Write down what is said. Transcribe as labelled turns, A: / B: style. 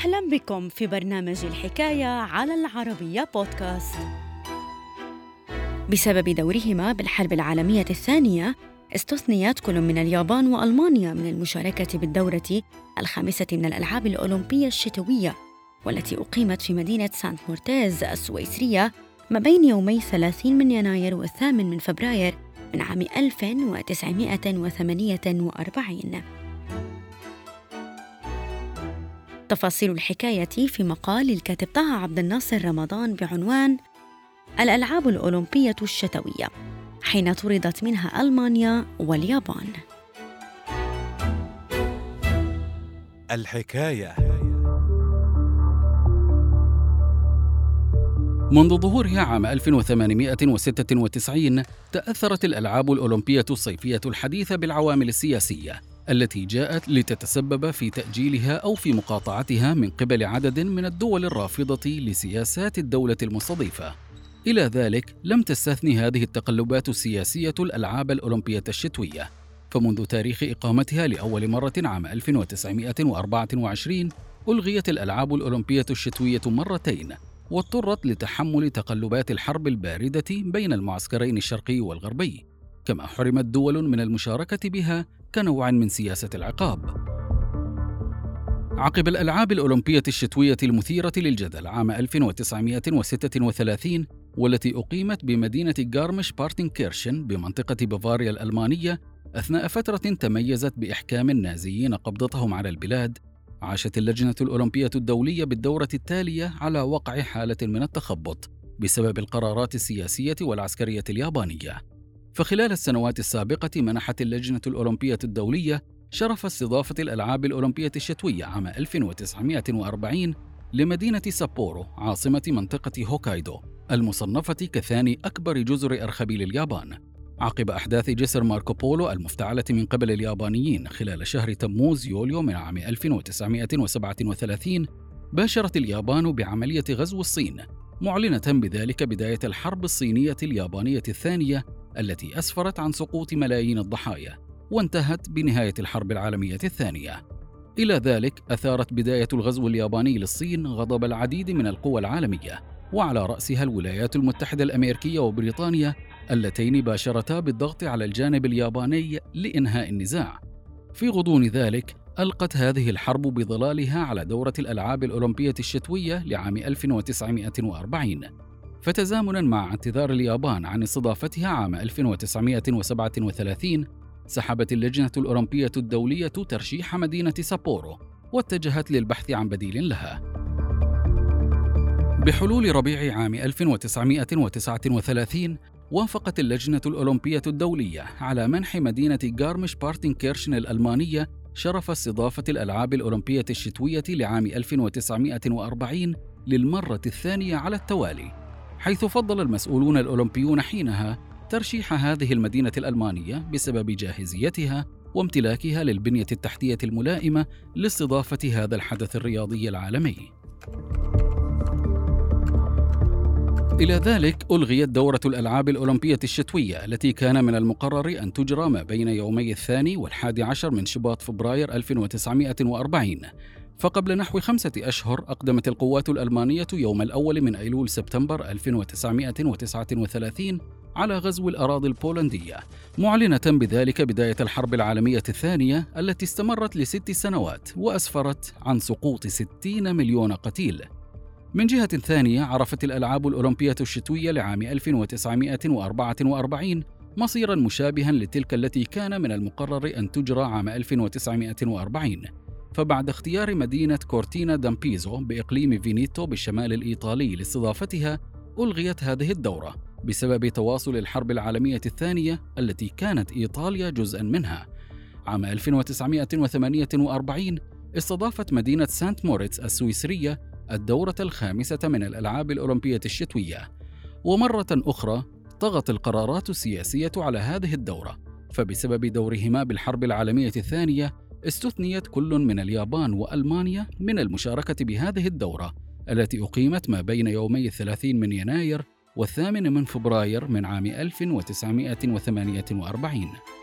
A: أهلا بكم في برنامج الحكاية على العربية بودكاست. بسبب دورهما بالحرب العالمية الثانية، استثنيت كل من اليابان وألمانيا من المشاركة بالدورة الخامسة من الألعاب الأولمبية الشتوية، والتي أقيمت في مدينة سانت مورتيز السويسرية ما بين يومي 30 من يناير والثامن من فبراير من عام 1948 تفاصيل الحكاية في مقال للكاتب طه عبد الناصر رمضان بعنوان الألعاب الأولمبية الشتوية حين طردت منها ألمانيا واليابان.
B: الحكاية.
C: منذ ظهورها عام 1896 تأثرت الألعاب الأولمبية الصيفية الحديثة بالعوامل السياسية التي جاءت لتتسبب في تأجيلها أو في مقاطعتها من قبل عدد من الدول الرافضة لسياسات الدولة المستضيفة. إلى ذلك لم تستثني هذه التقلبات السياسية الألعاب الأولمبية الشتوية، فمنذ تاريخ إقامتها لأول مرة عام 1924 ألغيت الألعاب الأولمبية الشتوية مرتين واضطرت لتحمل تقلبات الحرب الباردة بين المعسكرين الشرقي والغربي، كما حرمت دول من المشاركة بها كنوع من سياسة العقاب. عقب الألعاب الأولمبية الشتوية المثيرة للجدل عام 1936 والتي أقيمت بمدينة غارمش بارتنكيرشن بمنطقة بافاريا الألمانية أثناء فترة تميزت بإحكام النازيين قبضتهم على البلاد عاشت اللجنة الأولمبية الدولية بالدورة التالية على وقع حالة من التخبط بسبب القرارات السياسية والعسكرية اليابانية. فخلال السنوات السابقة منحت اللجنة الأولمبية الدولية شرف استضافة الألعاب الأولمبية الشتوية عام 1940 لمدينة سابورو عاصمة منطقة هوكايدو المصنفة كثاني أكبر جزر أرخبيل اليابان. عقب أحداث جسر ماركو بولو المفتعلة من قبل اليابانيين خلال شهر تموز يوليو من عام 1937 باشرت اليابان بعملية غزو الصين معلنة بذلك بداية الحرب الصينية اليابانية الثانية التي أسفرت عن سقوط ملايين الضحايا وانتهت بنهاية الحرب العالمية الثانية. إلى ذلك أثارت بداية الغزو الياباني للصين غضب العديد من القوى العالمية وعلى رأسها الولايات المتحدة الأمريكية وبريطانيا اللتين باشرتا بالضغط على الجانب الياباني لإنهاء النزاع. في غضون ذلك ألقت هذه الحرب بظلالها على دورة الألعاب الأولمبية الشتوية لعام 1940 فتزامنا مع اعتذار اليابان عن استضافتها عام 1937 سحبت اللجنة الأولمبية الدولية ترشيح مدينة سابورو واتجهت للبحث عن بديل لها. بحلول ربيع عام 1939 وافقت اللجنة الأولمبية الدولية على منح مدينة غارمش بارتنكيرشن الألمانية شرف استضافة الألعاب الأولمبية الشتوية لعام 1940 للمرة الثانية على التوالي. حيث فضل المسؤولون الأولمبيون حينها ترشيح هذه المدينة الألمانية بسبب جاهزيتها وامتلاكها للبنية التحتية الملائمة لاستضافة هذا الحدث الرياضي العالمي. إلى ذلك ألغيت دورة الألعاب الأولمبية الشتوية التي كان من المقرر أن تجرى ما بين يومي الثاني والحادي عشر من شباط فبراير 1940 فقبل نحو خمسة أشهر أقدمت القوات الألمانية يوم الأول من أيلول سبتمبر 1939 على غزو الأراضي البولندية معلنة بذلك بداية الحرب العالمية الثانية التي استمرت لست سنوات وأسفرت عن سقوط 60 مليون قتيل. من جهة ثانية عرفت الألعاب الأولمبية الشتوية لعام 1944 مصيرا مشابها لتلك التي كان من المقرر أن تجرى عام 1940 فبعد اختيار مدينة كورتينا دامبيزو بإقليم فينيتو بالشمال الإيطالي لاستضافتها ألغيت هذه الدورة بسبب تواصل الحرب العالمية الثانية التي كانت إيطاليا جزءا منها. عام 1948 استضافت مدينة سانت موريتس السويسرية الدورة الخامسة من الألعاب الأولمبية الشتوية. ومرة أخرى طغت القرارات السياسية على هذه الدورة فبسبب دورهما بالحرب العالمية الثانية استثنيت كل من اليابان وألمانيا من المشاركة بهذه الدورة التي أقيمت ما بين يومي الثلاثين من يناير والثامن من فبراير من عام 1948